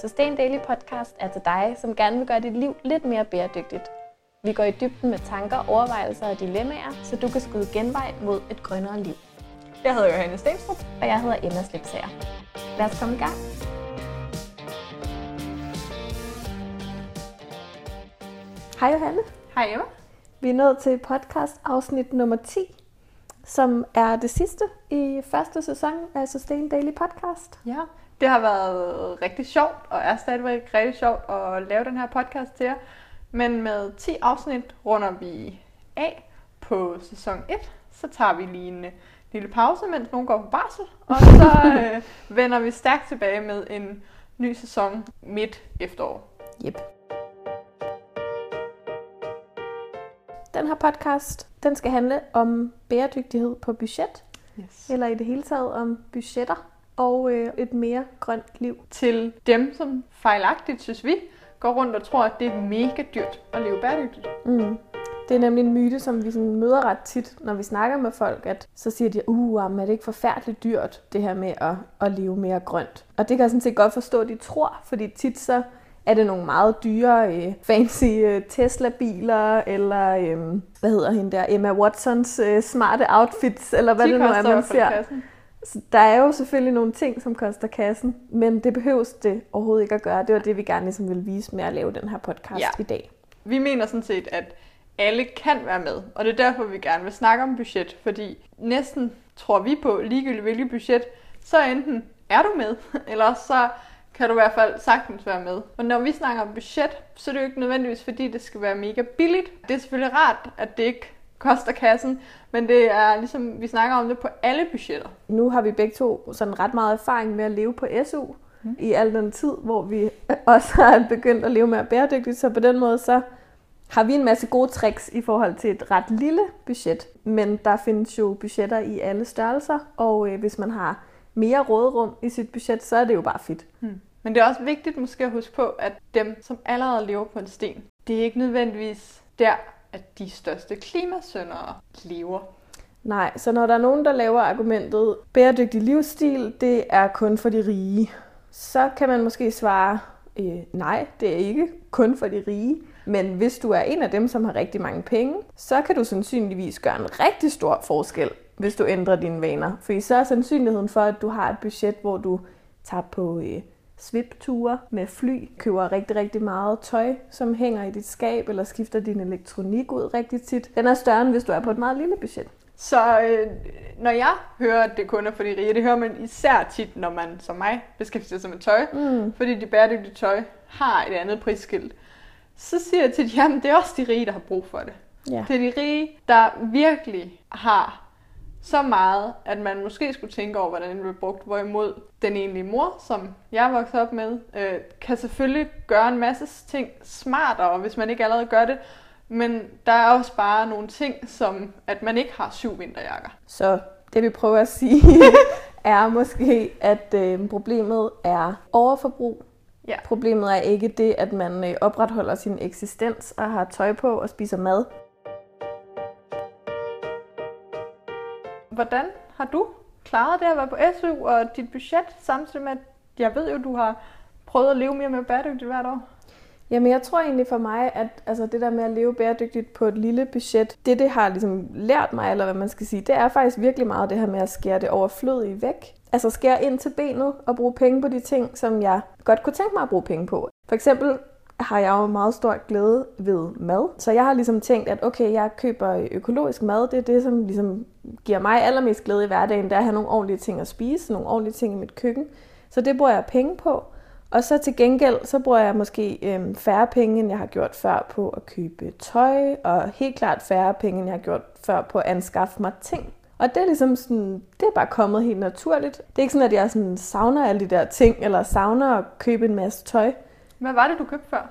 Sustain Daily Podcast er til dig, som gerne vil gøre dit liv lidt mere bæredygtigt. Vi går i dybden med tanker, overvejelser og dilemmaer, så du kan skyde genvej mod et grønnere liv. Jeg hedder Johanne Stenstrup. Og jeg hedder Emma Slipsager. Lad os komme i gang. Hej Johanne. Hej Emma. Vi er nået til podcast afsnit nummer 10, som er det sidste i første sæson af Sustain Daily Podcast. Ja, det har været rigtig sjovt, og er stadigvæk rigtig sjovt at lave den her podcast til jer. Men med 10 afsnit runder vi af på sæson 1. Så tager vi lige en øh, lille pause, mens nogen går på barsel. Og så øh, vender vi stærkt tilbage med en ny sæson midt efterår. Yep. Den her podcast, den skal handle om bæredygtighed på budget, Yes. eller i det hele taget om budgetter og øh, et mere grønt liv. Til dem, som fejlagtigt, synes vi, går rundt og tror, at det er mega dyrt at leve bæredygtigt. Mm. Det er nemlig en myte, som vi sådan møder ret tit, når vi snakker med folk, at så siger de, uh, er det ikke forfærdeligt dyrt, det her med at, at leve mere grønt. Og det kan jeg sådan set godt forstå, at de tror, fordi tit så er det nogle meget dyre, øh, fancy øh, Tesla-biler, eller øh, hvad hedder hende der, Emma Watsons øh, smarte outfits, eller hvad De det nu er, man ser. kassen. Så der er jo selvfølgelig nogle ting, som koster kassen, men det behøves det overhovedet ikke at gøre. Det var det, vi gerne ligesom ville vise med at lave den her podcast Ja. i dag. Vi mener sådan set, at alle kan være med, og det er derfor, vi gerne vil snakke om budget, fordi næsten tror vi på, ligegyldigt hvilket budget, så enten er du med, eller så kan du i hvert fald sagtens være med. Og når vi snakker om budget, så er det jo ikke nødvendigvis, fordi det skal være mega billigt. Det er selvfølgelig rart, at det ikke koster kassen, men det er ligesom, vi snakker om det på alle budgetter. Nu har vi begge to sådan ret meget erfaring med at leve på SU mm. i al den tid, hvor vi også har begyndt at leve mere bæredygtigt. Så på den måde så har vi en masse gode tricks i forhold til et ret lille budget. Men der findes jo budgetter i alle størrelser, og øh, hvis man har mere råderum i sit budget, så er det jo bare fedt. Men det er også vigtigt måske at huske på, at dem, som allerede lever på en sten, det er ikke nødvendigvis der, at de største klimasøndere lever. Nej, så når der er nogen, der laver argumentet, bæredygtig livsstil, det er kun for de rige, så kan man måske svare, øh, nej, det er ikke kun for de rige. Men hvis du er en af dem, som har rigtig mange penge, så kan du sandsynligvis gøre en rigtig stor forskel, hvis du ændrer dine vaner. For så er sandsynligheden for, at du har et budget, hvor du tager på øh, svipture med fly, køber rigtig, rigtig meget tøj, som hænger i dit skab, eller skifter din elektronik ud rigtig tit. Den er større, end hvis du er på et meget lille budget. Så øh, når jeg hører, at det kun er for de rige, det hører man især tit, når man som mig beskæftiger sig med tøj, Mm. fordi de bæredygtige tøj har et andet prisskilt. Så siger jeg til dem, det er også de rige, der har brug for det. Ja. Det er de rige, der virkelig har så meget, at man måske skulle tænke over, hvordan det bliver brugt. Hvorimod den egentlige mor, som jeg voksede op med, øh, kan selvfølgelig gøre en masse ting smartere, hvis man ikke allerede gør det. Men der er også bare nogle ting, som at man ikke har syv vinterjakker. Så det vi prøver at sige, er måske, at øh, problemet er overforbrug. Ja. Problemet er ikke det, at man øh, opretholder sin eksistens og har tøj på og spiser mad. Hvordan har du klaret det at være på SU og dit budget, samtidig med, at jeg ved jo, du har prøvet at leve mere med bæredygtigt hvert år? Jamen jeg tror egentlig for mig, at altså, det der med at leve bæredygtigt på et lille budget, det det har ligesom lært mig, eller hvad man skal sige, det er faktisk virkelig meget det her med at skære det overflødige væk. Altså skære ind til benet og bruge penge på de ting, som jeg godt kunne tænke mig at bruge penge på. For eksempel har jeg jo meget stor glæde ved mad. Så jeg har ligesom tænkt, at okay, jeg køber økologisk mad. Det er det, som ligesom giver mig allermest glæde i hverdagen, det er at have nogle ordentlige ting at spise, nogle ordentlige ting i mit køkken. Så det bruger jeg penge på. Og så til gengæld, så bruger jeg måske øhm, færre penge, end jeg har gjort før på at købe tøj, og helt klart færre penge, end jeg har gjort før på at anskaffe mig ting. Og det er ligesom sådan, det er bare kommet helt naturligt. Det er ikke sådan, at jeg sådan savner alle de der ting, eller savner at købe en masse tøj. Hvad var det, du købte før?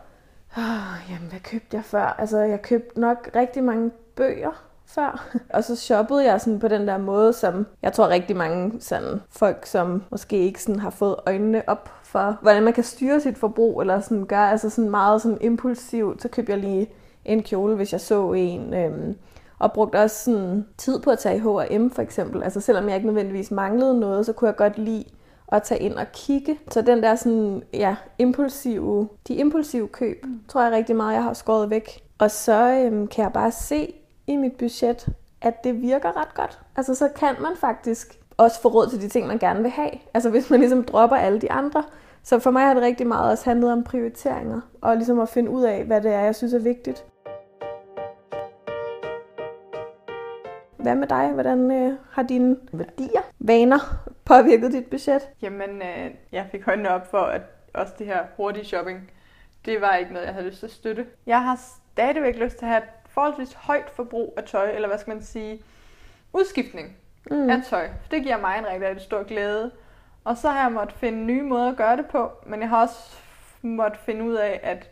Oh, jamen, hvad købte jeg før? Altså, jeg købte nok rigtig mange bøger før. Og så shoppede jeg sådan på den der måde, som jeg tror rigtig mange sådan, folk, som måske ikke sådan har fået øjnene op for, hvordan man kan styre sit forbrug, eller sådan gøre altså sådan meget sådan impulsivt. Så købte jeg lige en kjole, hvis jeg så en. Øhm, og brugte også sådan tid på at tage i H&M for eksempel. Altså selvom jeg ikke nødvendigvis manglede noget, så kunne jeg godt lide at tage ind og kigge. Så den der sådan, ja, impulsive, de impulsive køb, mm. tror jeg rigtig meget, jeg har skåret væk. Og så øhm, kan jeg bare se i mit budget, at det virker ret godt. Altså så kan man faktisk også få råd til de ting, man gerne vil have. Altså hvis man ligesom dropper alle de andre. Så for mig har det rigtig meget også handlet om prioriteringer, og ligesom at finde ud af, hvad det er, jeg synes er vigtigt. Hvad med dig? Hvordan øh, har dine værdier, vaner påvirket dit budget? Jamen, øh, jeg fik højne op for, at også det her hurtige shopping, det var ikke noget, jeg havde lyst til at støtte. Jeg har stadigvæk lyst til at have et forholdsvis højt forbrug af tøj, eller hvad skal man sige, udskiftning mm. af tøj. For det giver mig en rigtig stor glæde. Og så har jeg måttet finde nye måder at gøre det på, men jeg har også måttet finde ud af, at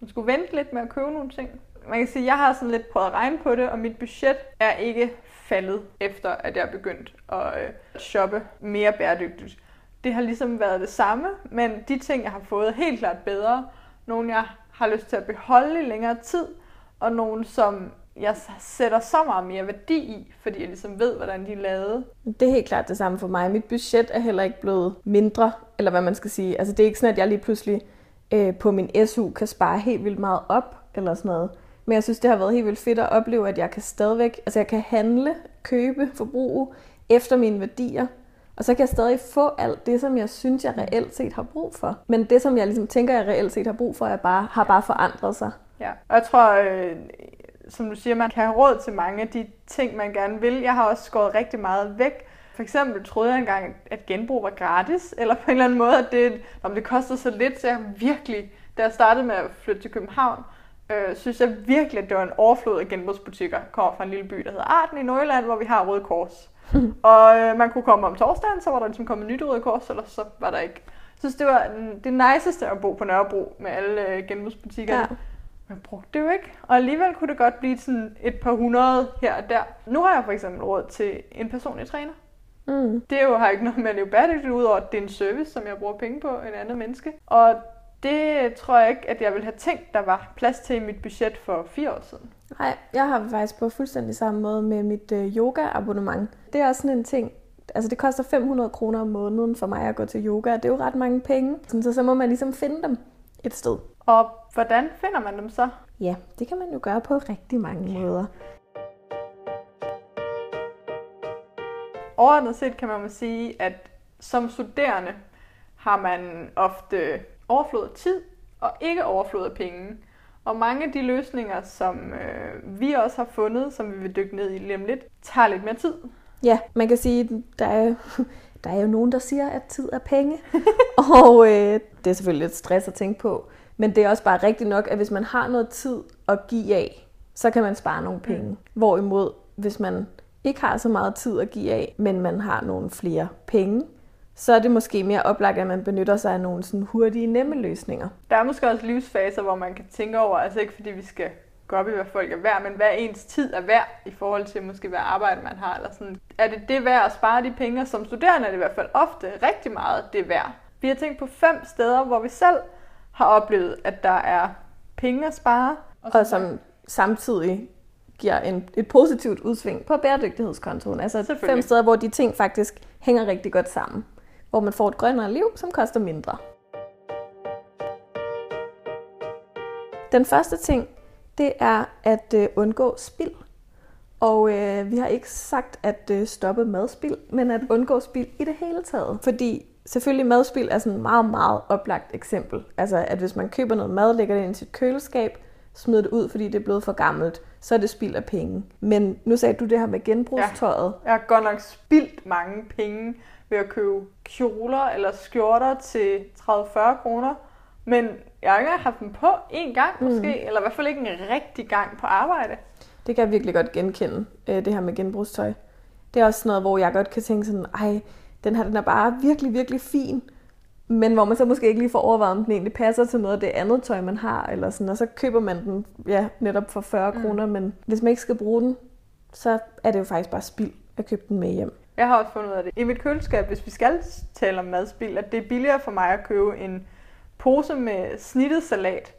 man skulle vente lidt med at købe nogle ting. Man kan sige, at jeg har sådan lidt prøvet at regne på det, og mit budget er ikke faldet, efter at jeg er begyndt at øh, shoppe mere bæredygtigt. Det har ligesom været det samme, men de ting, jeg har fået, er helt klart bedre. Nogle, jeg har lyst til at beholde i længere tid, og nogle, som jeg sætter så meget mere værdi i, fordi jeg ligesom ved, hvordan de er lavet. Det er helt klart det samme for mig. Mit budget er heller ikke blevet mindre, eller hvad man skal sige. Altså det er ikke sådan, at jeg lige pludselig øh, på min SU kan spare helt vildt meget op, eller sådan noget. Men jeg synes, det har været helt vildt fedt at opleve, at jeg kan stadigvæk, altså jeg kan handle, købe, forbruge efter mine værdier. Og så kan jeg stadig få alt det, som jeg synes, jeg reelt set har brug for. Men det, som jeg ligesom tænker, jeg reelt set har brug for, er bare, har bare forandret sig. Ja, og jeg tror, øh, som du siger, man kan have råd til mange af de ting, man gerne vil. Jeg har også skåret rigtig meget væk. For eksempel troede jeg engang, at genbrug var gratis, eller på en eller anden måde, at det, om det kostede så lidt, så jeg virkelig, da jeg startede med at flytte til København, øh, synes jeg virkelig, at det var en overflod af genbrugsbutikker. Jeg kommer fra en lille by, der hedder Arden i Nordjylland, hvor vi har Røde Kors. og øh, man kunne komme om torsdagen, så var der ligesom kommet nyt Røde Kors, eller så var der ikke. Jeg synes, det var det niceste at bo på Nørrebro med alle øh, genbrugsbutikkerne. Ja. Men brugte det jo ikke. Og alligevel kunne det godt blive sådan et par hundrede her og der. Nu har jeg for eksempel råd til en personlig træner. Mm. Det er jo, har ikke noget med at leve bæredygtigt ud over, at det er en service, som jeg bruger penge på en anden menneske. Og det tror jeg ikke, at jeg ville have tænkt, der var plads til i mit budget for fire år siden. Nej, jeg har faktisk på fuldstændig samme måde med mit øh, yoga-abonnement. Det er også sådan en ting, altså det koster 500 kroner om måneden for mig at gå til yoga, det er jo ret mange penge. Så så må man ligesom finde dem et sted. Og hvordan finder man dem så? Ja, det kan man jo gøre på rigtig mange måder. Overordnet set kan man sige, at som studerende har man ofte overflod af tid og ikke overflod af penge. Og mange af de løsninger, som øh, vi også har fundet, som vi vil dykke ned i lige om lidt, tager lidt mere tid. Ja, man kan sige, der er, der er jo nogen, der siger, at tid er penge. og øh, det er selvfølgelig lidt stress at tænke på. Men det er også bare rigtigt nok, at hvis man har noget tid at give af, så kan man spare nogle penge. Mm. Hvorimod, hvis man ikke har så meget tid at give af, men man har nogle flere penge, så er det måske mere oplagt, at man benytter sig af nogle sådan hurtige, nemme løsninger. Der er måske også livsfaser, hvor man kan tænke over, altså ikke fordi vi skal gå op i, hvad folk er værd, men hvad ens tid er værd i forhold til måske, hvad arbejde man har. Eller sådan. Er det det værd at spare de penge? Som studerende er det i hvert fald ofte rigtig meget det værd. Vi har tænkt på fem steder, hvor vi selv har oplevet, at der er penge at spare. Og, og som samtidig giver en, et positivt udsving på bæredygtighedskontoen. Altså fem steder, hvor de ting faktisk hænger rigtig godt sammen hvor man får et grønnere liv, som koster mindre. Den første ting, det er at øh, undgå spild. Og øh, vi har ikke sagt at øh, stoppe madspild, men at undgå spild i det hele taget. Fordi selvfølgelig madspild er sådan et meget, meget oplagt eksempel. Altså at hvis man køber noget mad, lægger det ind i sit køleskab, smider det ud, fordi det er blevet for gammelt, så er det spild af penge. Men nu sagde du det her med genbrugstøjet. Ja, jeg har godt nok spildt mange penge ved at købe kjoler eller skjorter til 30-40 kroner. Men jeg har ikke haft dem på en gang mm. måske, mm. eller i hvert fald ikke en rigtig gang på arbejde. Det kan jeg virkelig godt genkende, øh, det her med genbrugstøj. Det er også noget, hvor jeg godt kan tænke sådan, ej, den her den er bare virkelig, virkelig fin. Men hvor man så måske ikke lige får overvejet, om den egentlig passer til noget af det andet tøj, man har. Eller sådan, og så køber man den ja, netop for 40 mm. kroner. Men hvis man ikke skal bruge den, så er det jo faktisk bare spild at købe den med hjem. Jeg har også fundet ud af det. I mit køleskab, hvis vi skal tale om madspil, at det er billigere for mig at købe en pose med snittet salat,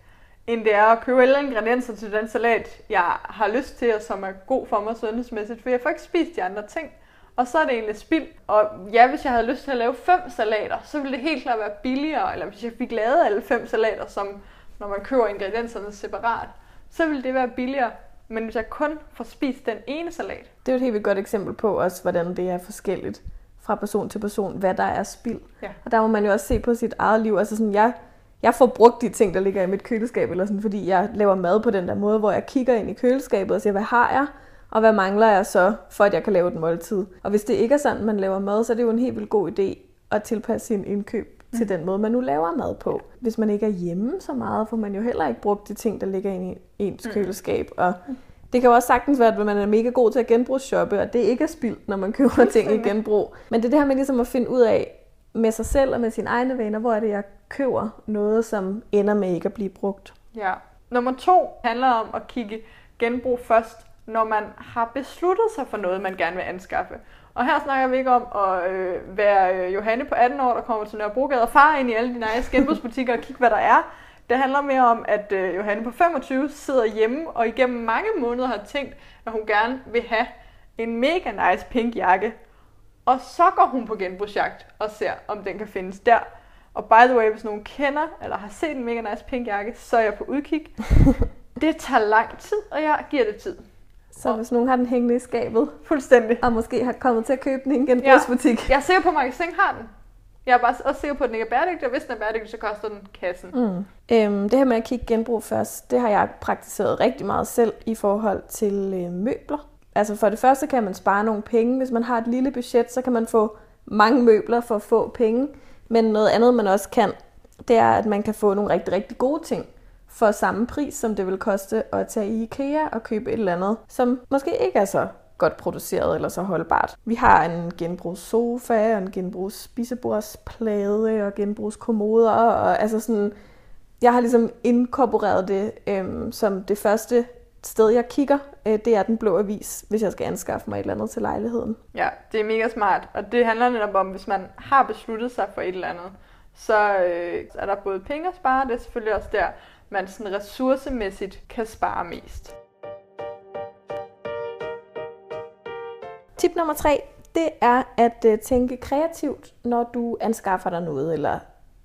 end det er at købe alle ingredienser til den salat, jeg har lyst til, og som er god for mig sundhedsmæssigt, for jeg får ikke spist de andre ting. og så er det egentlig spild. Og ja, hvis jeg havde lyst til at lave fem salater, så ville det helt klart være billigere, eller hvis jeg fik lavet alle fem salater, som når man køber ingredienserne separat, så ville det være billigere. Men hvis jeg kun får spist den ene salat. Det er jo et helt vildt godt eksempel på også, hvordan det er forskelligt fra person til person, hvad der er spild. Ja. Og der må man jo også se på sit eget liv. Altså sådan, jeg, jeg får brugt de ting, der ligger i mit køleskab, eller sådan, fordi jeg laver mad på den der måde, hvor jeg kigger ind i køleskabet og siger, hvad har jeg? Og hvad mangler jeg så, for at jeg kan lave et måltid? Og hvis det ikke er sådan, man laver mad, så er det jo en helt vildt god idé at tilpasse sin indkøb til den måde, man nu laver mad på. Hvis man ikke er hjemme så meget, får man jo heller ikke brugt de ting, der ligger i ens køleskab. Og det kan jo også sagtens være, at man er mega god til at genbrugsshoppe, og det ikke er spildt, når man køber ting i genbrug. Men det er det her med ligesom at finde ud af med sig selv og med sine egne vaner, hvor er det, jeg køber noget, som ender med ikke at blive brugt. Ja. Nummer to handler om at kigge genbrug først, når man har besluttet sig for noget, man gerne vil anskaffe. Og her snakker vi ikke om at øh, være øh, Johanne på 18 år, der kommer til Nørrebrogade og far ind i alle de nice genbrugsbutikker og kigge, hvad der er. Det handler mere om, at øh, Johanne på 25 sidder hjemme og igennem mange måneder har tænkt, at hun gerne vil have en mega nice pink jakke. Og så går hun på genbrugsjagt og ser, om den kan findes der. Og by the way, hvis nogen kender eller har set en mega nice pink jakke, så er jeg på udkig. Det tager lang tid, og jeg giver det tid. Så hvis nogen har den hængende i skabet, Fuldstændig. og måske har kommet til at købe den i en genbrugsbutik. Jeg er sikker på, at Magasin har den. Jeg er bare også sikker på, at den ikke er bæredygtig, og hvis den er bæredygtig, så koster den kassen. Mm. Øhm, det her med at kigge genbrug først, det har jeg praktiseret rigtig meget selv i forhold til øh, møbler. Altså for det første kan man spare nogle penge. Hvis man har et lille budget, så kan man få mange møbler for få penge. Men noget andet, man også kan, det er, at man kan få nogle rigtig, rigtig gode ting for samme pris, som det vil koste at tage i IKEA og købe et eller andet, som måske ikke er så godt produceret eller så holdbart. Vi har en genbrugssofa, og en genbrugsspisebordsplade og genbrugskommoder, og altså sådan, jeg har ligesom inkorporeret det øhm, som det første sted, jeg kigger, øh, det er den blå avis, hvis jeg skal anskaffe mig et eller andet til lejligheden. Ja, det er mega smart. Og det handler netop om, hvis man har besluttet sig for et eller andet, så øh, er der både penge at spare, det er selvfølgelig også der, man sådan ressourcemæssigt kan spare mest. Tip nummer tre, det er at øh, tænke kreativt, når du anskaffer dig noget, eller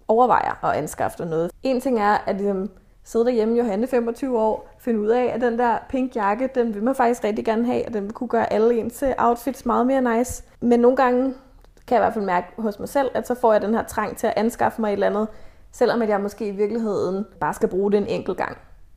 overvejer at anskaffe dig noget. En ting er at ligesom, sidde derhjemme, Johanne 25 år, finde ud af, at den der pink jakke, den vil man faktisk rigtig gerne have, og den vil kunne gøre alle ens øh, outfits meget mere nice. Men nogle gange kan jeg i hvert fald mærke hos mig selv, at så får jeg den her trang til at anskaffe mig et eller andet, selvom at jeg måske i virkeligheden bare skal bruge det en enkelt gang.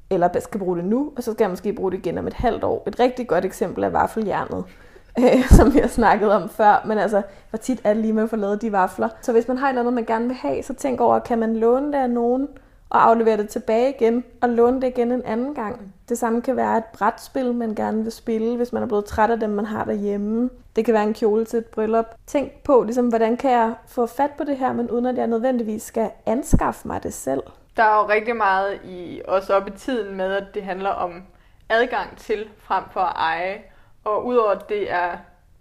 Eller skal bruge det nu, og så skal jeg måske bruge det igen om et halvt år. Et rigtig godt eksempel er vaffeljernet øh, som vi har snakket om før. Men altså, hvor tit er det lige med at få lavet de vafler? Så hvis man har et eller andet, man gerne vil have, så tænk over, kan man låne det af nogen og aflevere det tilbage igen, og låne det igen en anden gang. Det samme kan være et brætspil, man gerne vil spille, hvis man er blevet træt af dem, man har derhjemme. Det kan være en kjole til et bryllup. Tænk på, ligesom, hvordan kan jeg få fat på det her, men uden at jeg nødvendigvis skal anskaffe mig det selv. Der er jo rigtig meget i også op i tiden med, at det handler om adgang til frem for at eje. Og udover at det er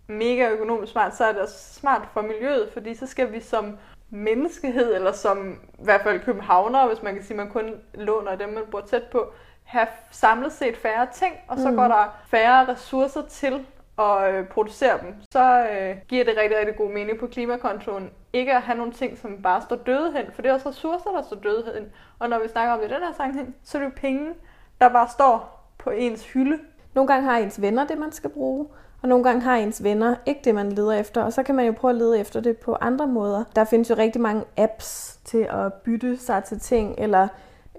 mega økonomisk smart, så er det også smart for miljøet, fordi så skal vi som menneskehed, eller som i hvert fald københavner, hvis man kan sige, at man kun låner dem, man bor tæt på, have samlet set færre ting, og så mm. går der færre ressourcer til at øh, producere dem. Så øh, giver det rigtig, rigtig god mening på klimakontoen ikke at have nogle ting, som bare står døde hen, for det er også ressourcer, der står døde hen. Og når vi snakker om det i den her sammenhæng, så er det jo penge, der bare står på ens hylde. Nogle gange har ens venner det, man skal bruge, og nogle gange har ens venner ikke det, man leder efter, og så kan man jo prøve at lede efter det på andre måder. Der findes jo rigtig mange apps til at bytte sig til ting, eller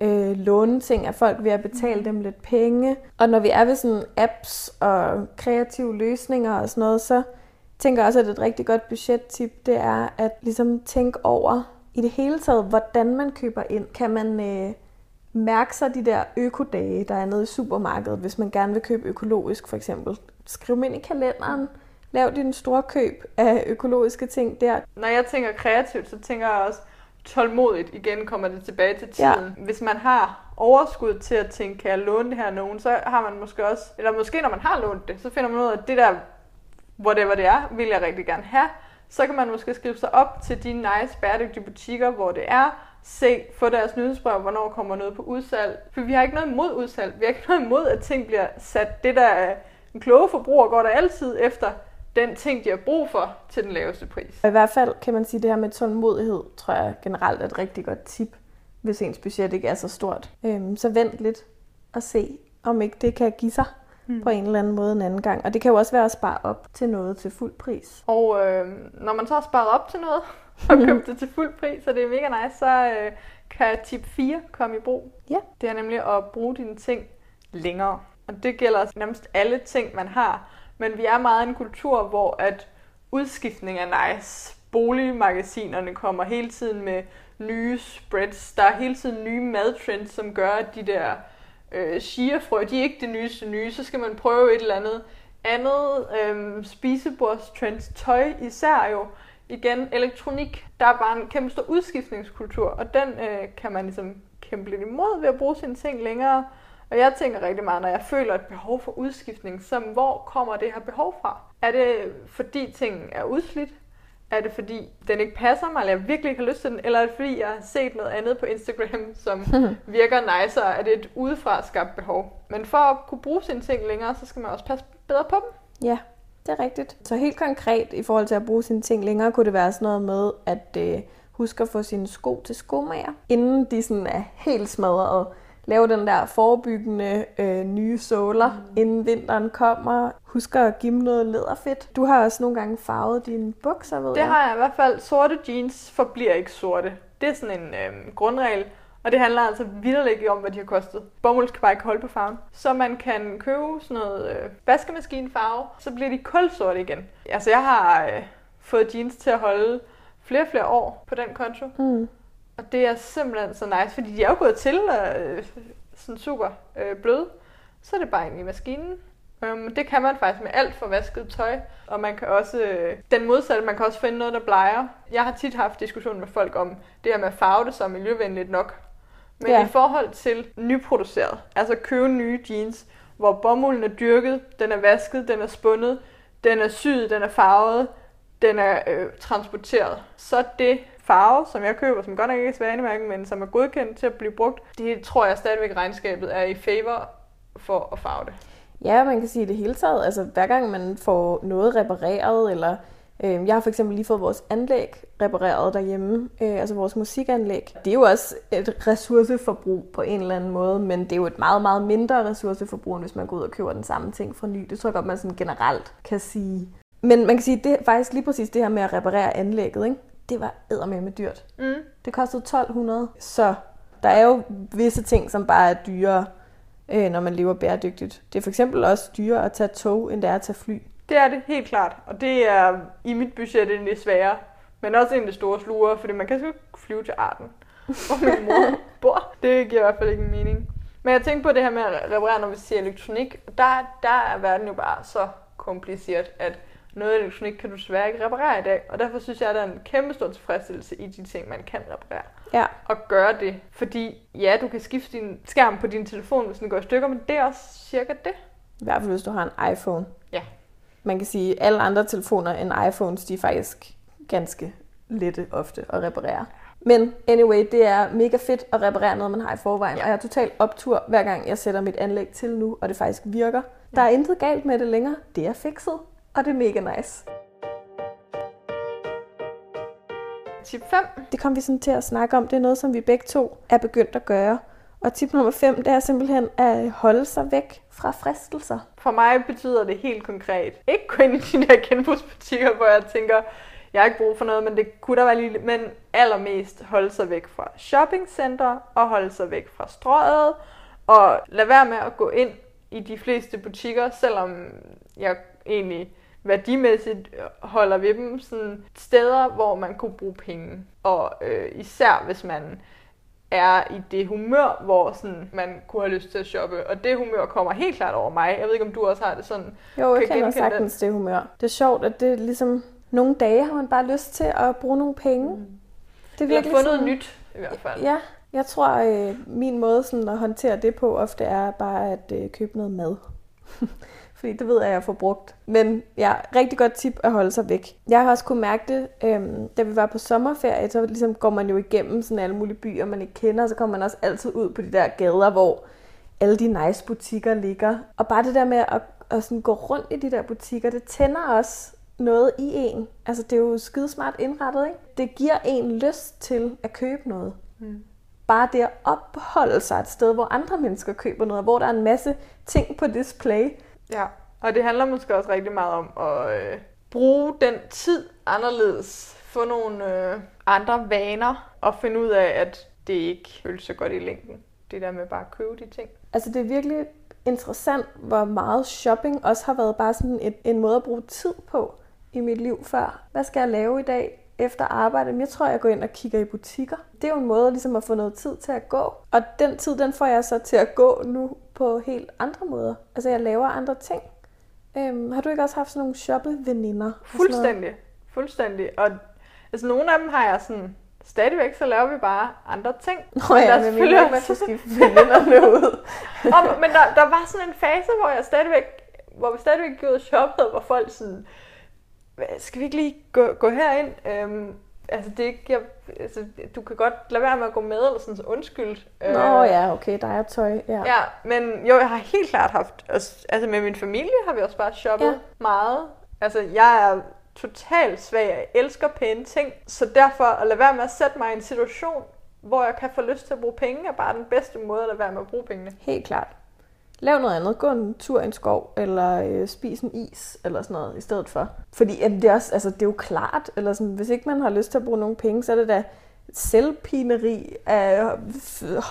øh, låne ting af folk ved at betale dem lidt penge. Og når vi er ved sådan apps og kreative løsninger og sådan noget, så tænker jeg også, at et rigtig godt budgettip, det er at ligesom tænke over i det hele taget, hvordan man køber ind. Kan man øh, mærke sig de der økodage, der er nede i supermarkedet, hvis man gerne vil købe økologisk for eksempel. Skriv dem ind i kalenderen. Lav din store køb af økologiske ting der. Når jeg tænker kreativt, så tænker jeg også tålmodigt. Igen kommer det tilbage til tiden. Ja. Hvis man har overskud til at tænke, kan jeg låne det her nogen, så har man måske også, eller måske når man har lånt det, så finder man ud af, at det der, whatever det er, vil jeg rigtig gerne have. Så kan man måske skrive sig op til de nice, bæredygtige butikker, hvor det er, se, få deres nyhedsbrev, hvornår kommer noget på udsalg. For vi har ikke noget imod udsalg. Vi har ikke noget imod, at ting bliver sat. Det der en kloge forbruger går der altid efter den ting, de har brug for til den laveste pris. I hvert fald kan man sige, at det her med tålmodighed, tror jeg generelt er et rigtig godt tip, hvis ens budget ikke er så stort. Øhm, så vent lidt og se, om ikke det kan give sig mm. på en eller anden måde en anden gang. Og det kan jo også være at spare op til noget til fuld pris. Og øh, når man så har sparet op til noget, og købt det til fuld pris, og det er mega nice, så øh, kan tip 4 komme i brug. Ja. Det er nemlig at bruge dine ting længere. Og det gælder altså nærmest alle ting, man har. Men vi er meget en kultur, hvor at udskiftning er nice. Boligmagasinerne kommer hele tiden med nye spreads. Der er hele tiden nye madtrends, som gør, at de der øh, chiafrø, de er ikke det nyeste nye. Så skal man prøve et eller andet andet øh, spisebordstrends. Tøj især jo. Igen, elektronik. Der er bare en kæmpe stor udskiftningskultur, og den øh, kan man ligesom kæmpe lidt imod ved at bruge sine ting længere. Og jeg tænker rigtig meget, når jeg føler et behov for udskiftning, så hvor kommer det her behov fra? Er det fordi ting er udslidt? Er det fordi den ikke passer mig, eller jeg virkelig ikke har lyst til den? Eller er det fordi jeg har set noget andet på Instagram, som virker nicer? Er det et udefra skabt behov? Men for at kunne bruge sine ting længere, så skal man også passe bedre på dem. Ja, det er rigtigt. Så helt konkret i forhold til at bruge sine ting længere, kunne det være sådan noget med at øh, huske at få sine sko til skomager, inden de sådan er helt smadret lave den der forebyggende øh, nye såler, mm. inden vinteren kommer. Husk at give dem noget læderfedt. Du har også nogle gange farvet dine bukser, ved Det jeg. har jeg i hvert fald. Sorte jeans forbliver ikke sorte. Det er sådan en øh, grundregel. Og det handler altså vildt om, hvad de har kostet. Bomuld skal bare ikke holde på farven. Så man kan købe sådan noget øh, vaskemaskinfarve, så bliver de kulsorte igen. Altså jeg har øh, fået jeans til at holde flere og flere år på den konto. Mm. Og det er simpelthen så nice, fordi de er jo gået til øh, sådan super øh, bløde. Så er det bare ind i maskinen. Um, det kan man faktisk med alt for vasket tøj. Og man kan også, øh, den modsatte, man kan også finde noget, der bleger. Jeg har tit haft diskussion med folk om det her med at farve det så miljøvenligt nok. Men Ja. i forhold til nyproduceret, altså købe nye jeans, hvor bomulden er dyrket, den er vasket, den er spundet, den er syet, den er farvet, den er øh, transporteret, så det farve, som jeg køber, som godt nok ikke er svanemærken, men som er godkendt til at blive brugt, det tror jeg stadigvæk regnskabet er i favor for at farve det. Ja, man kan sige det hele taget. Altså hver gang man får noget repareret, eller øh, jeg har for eksempel lige fået vores anlæg repareret derhjemme, øh, altså vores musikanlæg. Det er jo også et ressourceforbrug på en eller anden måde, men det er jo et meget, meget mindre ressourceforbrug, end hvis man går ud og køber den samme ting fra ny. Det tror jeg godt, man sådan generelt kan sige. Men man kan sige, det er faktisk lige præcis det her med at reparere anlægget, ikke? Det var eddermame dyrt. Mm. Det kostede 1200, så der er jo visse ting, som bare er dyrere, øh, når man lever bæredygtigt. Det er for eksempel også dyrere at tage tog, end det er at tage fly. Det er det helt klart, og det er i mit budget en af de svære, men også en af de store sluger, fordi man kan ikke flyve til Arden, hvor min mor bor. Det giver i hvert fald ikke mening. Men jeg tænker på det her med at reparere, når vi siger elektronik. Der, der er verden jo bare så kompliceret, at noget elektronik kan du desværre ikke reparere i dag. Og derfor synes jeg, at der er en kæmpe stor tilfredsstillelse i de ting, man kan reparere. Ja, Og gøre det. Fordi ja, du kan skifte din skærm på din telefon, hvis den går i stykker, men det er også cirka det. i hvert fald hvis du har en iPhone. Ja. Man kan sige, at alle andre telefoner end iPhones, de er faktisk ganske lette ofte at reparere. Men anyway, det er mega fedt at reparere noget, man har i forvejen. Ja. Og jeg har totalt optur, hver gang jeg sætter mit anlæg til nu, og det faktisk virker. Ja. Der er intet galt med det længere. Det er fikset, og det er mega nice. Tip 5. Det kom vi sådan til at snakke om. Det er noget, som vi begge to er begyndt at gøre. Og tip nummer 5, det er simpelthen at holde sig væk fra fristelser. For mig betyder det helt konkret. Ikke gå ind i de der genbrugsbutikker, hvor jeg tænker, jeg har ikke brug for noget, men det kunne der være lige Men allermest holde sig væk fra shoppingcenter og holde sig væk fra strøget. Og lad være med at gå ind i de fleste butikker, selvom jeg egentlig værdimæssigt holder ved dem. Sådan steder, hvor man kunne bruge penge. Og øh, især hvis man er i det humør, hvor sådan, man kunne have lyst til at shoppe. Og det humør kommer helt klart over mig. Jeg ved ikke, om du også har det sådan. Jo, jeg Kan kender sagtens det humør. Det er sjovt, at det er ligesom... Nogle dage har man bare lyst til at bruge nogle penge. Mm. Det er virkelig fundet noget nyt, i hvert fald. Ja, jeg tror, øh, min måde sådan at håndtere det på ofte er bare at øh, købe noget mad. Fordi det ved jeg, at jeg får brugt. Men ja, rigtig godt tip at holde sig væk. Jeg har også kunne mærke det, øhm, da vi var på sommerferie, så ligesom går man jo igennem sådan alle mulige byer, man ikke kender, og så kommer man også altid ud på de der gader, hvor alle de nice butikker ligger. Og bare det der med at, at sådan gå rundt i de der butikker, det tænder også noget i en. Altså, det er jo skidesmart indrettet, ikke? Det giver en lyst til at købe noget. Mm. Bare det at opholde sig et sted, hvor andre mennesker køber noget, hvor der er en masse ting på display. Ja, og det handler måske også rigtig meget om at øh, bruge den tid anderledes. Få nogle øh, andre vaner og finde ud af, at det ikke føles så godt i længden. Det der med bare at købe de ting. Altså, det er virkelig interessant, hvor meget shopping også har været bare sådan et, en måde at bruge tid på i mit liv før. Hvad skal jeg lave i dag efter arbejde? Jeg tror, jeg går ind og kigger i butikker. Det er jo en måde ligesom at få noget tid til at gå. Og den tid, den får jeg så til at gå nu på helt andre måder. Altså, jeg laver andre ting. Øhm, har du ikke også haft sådan nogle shoppe-veninder? Fuldstændig. Fuldstændig. Og altså, nogle af dem har jeg sådan stadigvæk så laver vi bare andre ting. Nå ja, men selvfølgelig ikke, man skal skifte veninderne ud. og, men der, der var sådan en fase, hvor jeg stadigvæk, hvor vi stadigvæk gik ud og shoppede, hvor folk sådan, skal vi ikke lige gå, gå herind? Øhm, altså, det er ikke, jeg, altså, du kan godt lade være med at gå med, eller sådan så undskyld. Nå øh, ja, okay, der er tøj. Ja. ja, men jo, jeg har helt klart haft, altså med min familie har vi også bare shoppet ja. meget. Altså, jeg er totalt svag. Jeg elsker pæne ting. Så derfor at lade være med at sætte mig i en situation, hvor jeg kan få lyst til at bruge penge, er bare den bedste måde at lade være med at bruge pengene. Helt klart. Lav noget andet. Gå en tur i en skov, eller øh, spis en is, eller sådan noget i stedet for. Fordi jamen, det, er også, altså, det er jo klart, eller sådan, hvis ikke man har lyst til at bruge nogle penge, så er det da selvpineri af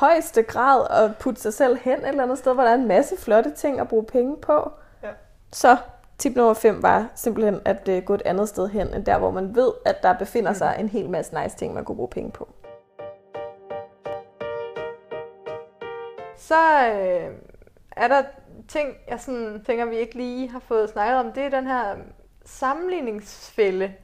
højeste grad at putte sig selv hen et eller andet sted, hvor der er en masse flotte ting at bruge penge på. Ja. Så Tip nummer 5 var simpelthen at uh, gå et andet sted hen, end der, hvor man ved, at der befinder sig mm. en hel masse nice ting, man kunne bruge penge på. Så øh, er der ting, jeg sådan, tænker, vi ikke lige har fået snakket om. Det er den her sammenligningsfælde,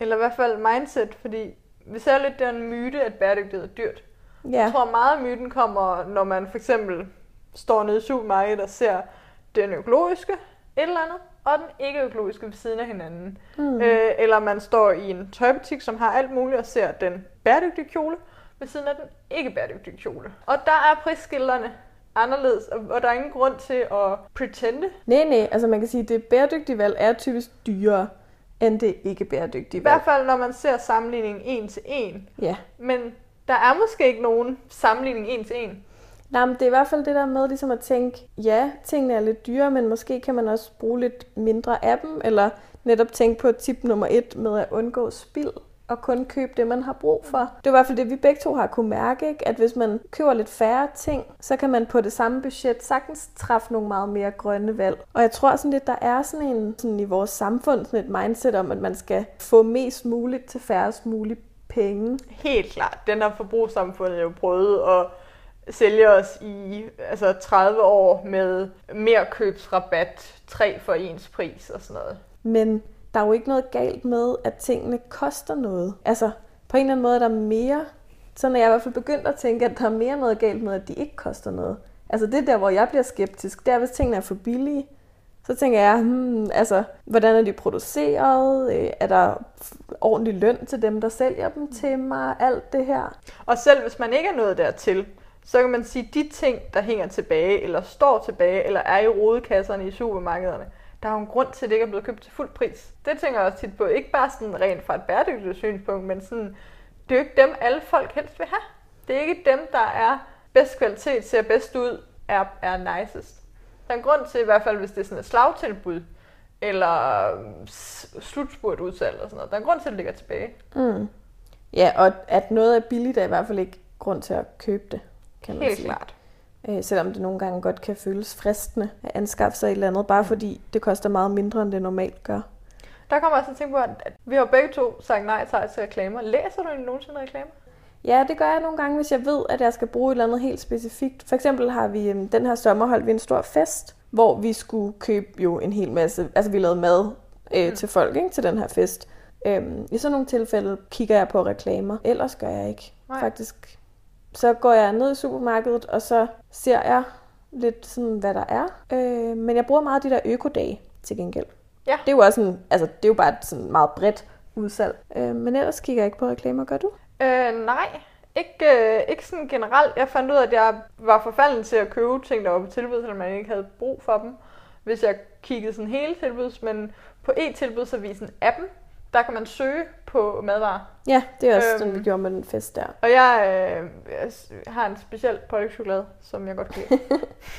eller i hvert fald mindset, fordi vi ser lidt, det er en myte, at bæredygtighed er dyrt. Ja. Jeg tror meget, at myten kommer, når man for eksempel står nede i supermarkedet og ser den økologiske, et eller andet, og den ikke økologiske ved siden af hinanden. Mm. Øh, eller man står i en tøjbutik, som har alt muligt, og ser den bæredygtige kjole ved siden af den ikke bæredygtige kjole. Og der er prisskilterne anderledes, og der er ingen grund til at pretende. Nej, nej, altså man kan sige, at det bæredygtige valg er typisk dyrere end det ikke bæredygtige valg. I hvert fald, når man ser sammenligningen en til en. Ja. Men der er måske ikke nogen sammenligning en til en. Nej, men det er i hvert fald det der med ligesom at tænke, ja, tingene er lidt dyre, men måske kan man også bruge lidt mindre af dem, eller netop tænke på tip nummer et med at undgå spild og kun købe det, man har brug for. Det er i hvert fald det, vi begge to har kunne mærke, ikke? at hvis man køber lidt færre ting, så kan man på det samme budget sagtens træffe nogle meget mere grønne valg. Og jeg tror sådan lidt, der er sådan en sådan i vores samfund sådan et mindset om, at man skal få mest muligt til færrest muligt penge. Helt klart. Den har forbrugssamfundet jo prøvet at sælge os i altså 30 år med mere købsrabat, 3 for ens pris og sådan noget. Men der er jo ikke noget galt med, at tingene koster noget. Altså, på en eller anden måde er der mere, så når jeg i hvert fald begyndt at tænke, at der er mere noget galt med, at de ikke koster noget. Altså det der, hvor jeg bliver skeptisk, det er, hvis tingene er for billige. Så tænker jeg, hmm, altså, hvordan er de produceret? Øh, er der ordentlig løn til dem, der sælger dem til mig? Alt det her. Og selv hvis man ikke er nået dertil, så kan man sige, at de ting, der hænger tilbage, eller står tilbage, eller er i rodekasserne i supermarkederne, der er jo en grund til, at det ikke er blevet købt til fuld pris. Det tænker jeg også tit på. Ikke bare sådan rent fra et bæredygtigt synspunkt, men sådan, det er jo ikke dem, alle folk helst vil have. Det er ikke dem, der er bedst kvalitet, ser bedst ud, er, er nicest. Der er en grund til, i hvert fald hvis det er sådan et slagtilbud, eller slutspurt udsalg eller sådan noget. Der er en grund til, at det ligger tilbage. Mm. Ja, og at noget er billigt, er i hvert fald ikke grund til at købe det kan man Helt sige. klart. Øh, selvom det nogle gange godt kan føles fristende at anskaffe sig et eller andet, bare fordi det koster meget mindre, end det normalt gør. Der kommer også at tænke på, at vi har begge to sagt nej til reklamer. Læser du nogensinde reklamer? Ja, det gør jeg nogle gange, hvis jeg ved, at jeg skal bruge et eller andet helt specifikt. For eksempel har vi øhm, den her sommer holdt vi en stor fest, hvor vi skulle købe jo en hel masse, altså vi lavede mad øh, mm. til folk ikke, til den her fest. Øhm, I sådan nogle tilfælde kigger jeg på reklamer, ellers gør jeg ikke. Nej. Faktisk så går jeg ned i supermarkedet, og så ser jeg lidt sådan, hvad der er. Øh, men jeg bruger meget de der økodage til gengæld. Ja. Det er jo også sådan, altså det er jo bare et sådan meget bredt udsalg. Øh, men ellers kigger jeg ikke på reklamer, gør du? Øh, nej, ikke, øh, ikke sådan generelt. Jeg fandt ud af, at jeg var forfalden til at købe ting, der var på tilbud, selvom man ikke havde brug for dem. Hvis jeg kiggede sådan hele tilbuds, men på e-tilbudsavisen appen, der kan man søge på madvarer. Ja, det er også øhm, Øhm. sådan, vi gjorde med den fest der. Og jeg, øh, jeg har en speciel pålægtschokolade, som jeg godt kan lide.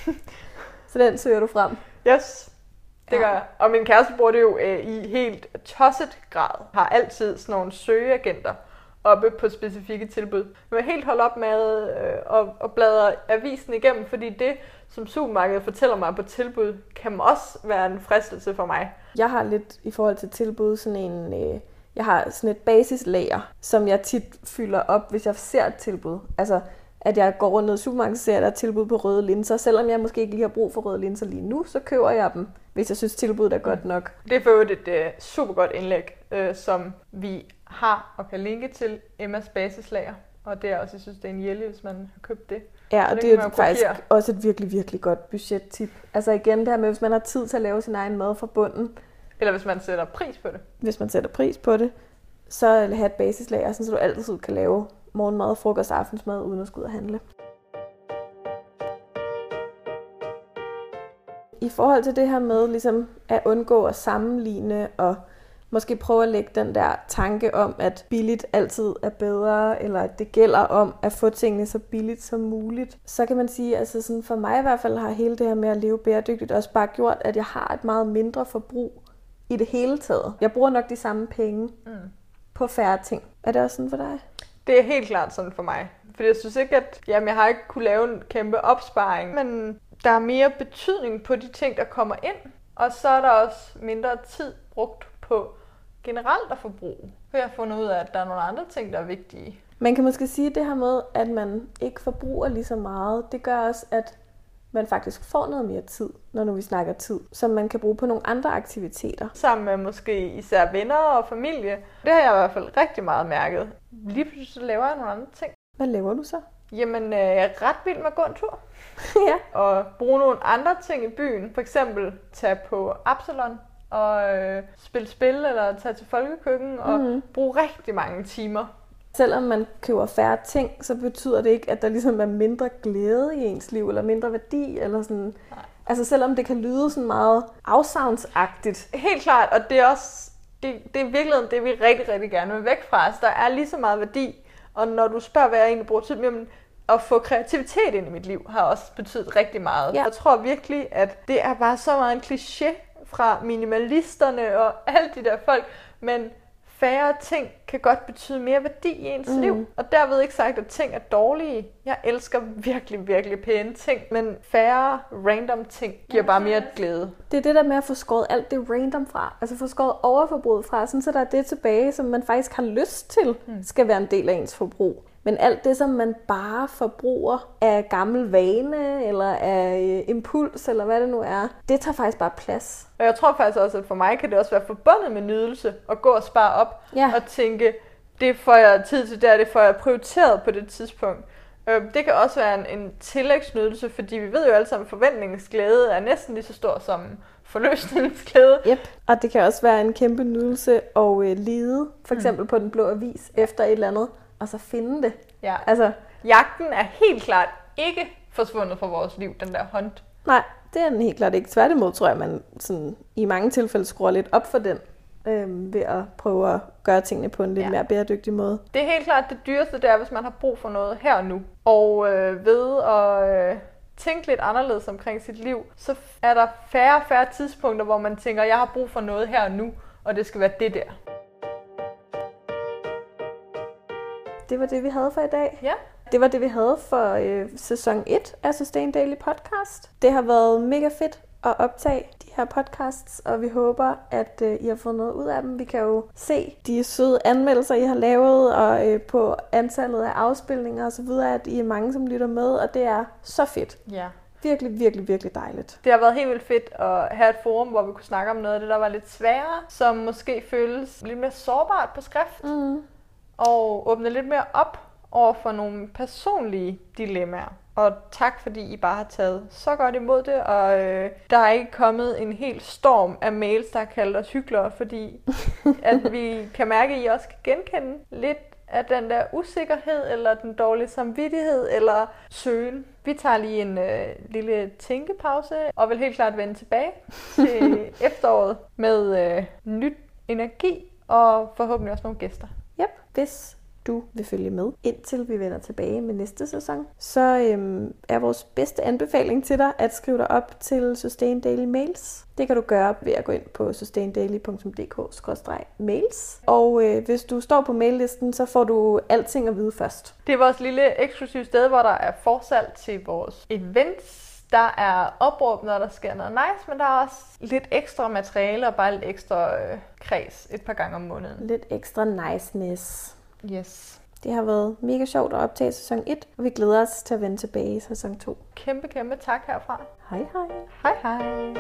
Så den søger du frem. Yes, det Ja. gør jeg. Og min kæreste bruger det jo øh, i helt tosset grad. Har altid sådan nogle søgeagenter oppe på specifikke tilbud. Men helt holde op med øh, at, at bladre avisen igennem, fordi det, som supermarkedet fortæller mig på tilbud, kan også være en fristelse for mig. Jeg har lidt i forhold til tilbud sådan en... Øh, jeg har sådan et basislager, som jeg tit fylder op, hvis jeg ser et tilbud. Altså, at jeg går rundt ned i supermarkedet og ser, at der er tilbud på røde linser. Selvom jeg måske ikke lige har brug for røde linser lige nu, så køber jeg dem, hvis jeg synes, tilbuddet er godt nok. Det er for øvrigt et øh, super godt indlæg, øh, som vi har og kan linke til Emmas basislager. Og det er også, jeg synes, det er en hjælp, hvis man har købt det. Ja, og det er faktisk kopiere. også et virkelig, virkelig godt budgettip. Altså igen det her med, hvis man har tid til at lave sin egen mad fra bunden, Eller hvis man sætter pris på det. hvis man sætter pris på det, så have et basislager, så du altid kan lave morgenmad, frokost og aftensmad, uden at skulle ud og handle. I forhold til det her med ligesom at undgå at sammenligne og måske prøve at lægge den der tanke om, at billigt altid er bedre, eller at det gælder om at få tingene så billigt som muligt, så kan man sige, altså sådan for mig i hvert fald har hele det her med at leve bæredygtigt også bare gjort, at jeg har et meget mindre forbrug i det hele taget. Jeg bruger nok de samme penge Mm. på færre ting. Er det også sådan for dig? Det er helt klart sådan for mig. For jeg synes ikke, at jamen, jeg har ikke kunne lave en kæmpe opsparing, men der er mere betydning på de ting, der kommer ind. Og så er der også mindre tid brugt på generelt at forbruge. For jeg har fundet ud af, at der er nogle andre ting, der er vigtige. Man kan måske sige det her med, at man ikke forbruger lige så meget. Det gør også, at man faktisk får noget mere tid, når nu vi snakker tid, som man kan bruge på nogle andre aktiviteter. Sammen med måske især venner og familie. Det har jeg i hvert fald rigtig meget mærket. Lige pludselig så laver jeg nogle andre ting. Hvad laver du så? Jamen, øh, jeg er ret vild med at gå en tur. ja. og bruge nogle andre ting i byen. For eksempel tage på Absalon og øh, spille spil, eller tage til folkekøkken og Mhm. bruge rigtig mange timer. Selvom man køber færre ting, så betyder det ikke, at der ligesom er mindre glæde i ens liv, eller mindre værdi, eller sådan. Nej. Altså selvom det kan lyde sådan meget afsavnsagtigt. Helt klart, og det er også det, det er i virkeligheden det, vi rigtig, rigtig gerne vil væk fra. Altså, der er lige så meget værdi, og når du spørger, hvad jeg egentlig bruger tid med, jamen, at få kreativitet ind i mit liv har også betydet rigtig meget. Ja. Jeg tror virkelig, at det er bare så meget en kliché fra minimalisterne og alle de der folk, men færre ting kan godt betyde mere værdi i ens mm. liv. Og derved ikke sagt, at ting er dårlige. Jeg elsker virkelig, virkelig pæne ting, men færre random ting giver bare mere glæde. Det er det der med at få skåret alt det random fra. Altså få skåret overforbruget fra, sådan så der er det tilbage, som man faktisk har lyst til, skal være en del af ens forbrug. Men alt det, som man bare forbruger af gammel vane, eller af øh, impuls, eller hvad det nu er, det tager faktisk bare plads. Og jeg tror faktisk også, at for mig kan det også være forbundet med nydelse at gå og spare op Ja. og tænke, det får jeg tid til der, det får jeg prioriteret på det tidspunkt. Øh, Det kan også være en, en tillægsnydelse, fordi vi ved jo alle sammen, at forventningens glæde er næsten lige så stor som forløsningens glæde. Yep. Og det kan også være en kæmpe nydelse at øh, lede, for eksempel mm. på den blå avis, efter et eller andet, og så finde det. Ja. Altså, Jagten er helt klart ikke forsvundet fra vores liv, den der hånd. nej, det er den helt klart ikke. Tværtimod tror jeg, man sådan, i mange tilfælde skruer lidt op for den, øh, ved at prøve at gøre tingene på en lidt Ja. mere bæredygtig måde. Det er helt klart det dyreste, det er, hvis man har brug for noget her og nu. Og øh, ved at øh, tænke lidt anderledes omkring sit liv, så er der færre og færre tidspunkter, hvor man tænker, jeg har brug for noget her og nu, og det skal være det der. Det var det, vi havde for i dag. Ja. Det var det, vi havde for øh, sæson 1 af Sustain Daily Podcast. Det har været mega fedt at optage her podcasts, og vi håber, at øh, I har fået noget ud af dem. Vi kan jo se de søde anmeldelser, I har lavet, og øh, på antallet af afspilninger osv., at I er mange, som lytter med, og det er så fedt. Ja. Virkelig, virkelig, virkelig dejligt. Det har været helt vildt fedt at have et forum, hvor vi kunne snakke om noget af det, der var lidt sværere, som måske føles lidt mere sårbart på skrift, Mm. og åbne lidt mere op over for nogle personlige dilemmaer. Og tak, fordi I bare har taget så godt imod det, og øh, der er ikke kommet en helt storm af mails, der har kaldt os hyklere, fordi at vi kan mærke, at I også kan genkende lidt af den der usikkerhed, eller den dårlige samvittighed, eller søgen. Vi tager lige en øh, lille tænkepause, og vil helt klart vende tilbage til efteråret med øh, nyt energi, og forhåbentlig også nogle gæster. Yep, hvis du vil følge med, indtil vi vender tilbage med næste sæson, så øhm, er vores bedste anbefaling til dig at skrive dig op til Sustain Daily Mails. Det kan du gøre ved at gå ind på sustaindaily.dk-mails. Og øh, hvis du står på maillisten, så får du alting at vide først. Det er vores lille eksklusive sted, hvor der er forsalg til vores events. Der er opråb, når der sker noget nice, men der er også lidt ekstra materiale og bare lidt ekstra øh, kreds et par gange om måneden. Lidt ekstra niceness. Yes. Det har været mega sjovt at optage sæson 1, og vi glæder os til at vende tilbage i sæson 2. Kæmpe, kæmpe tak herfra. Hej hej! Hej hej!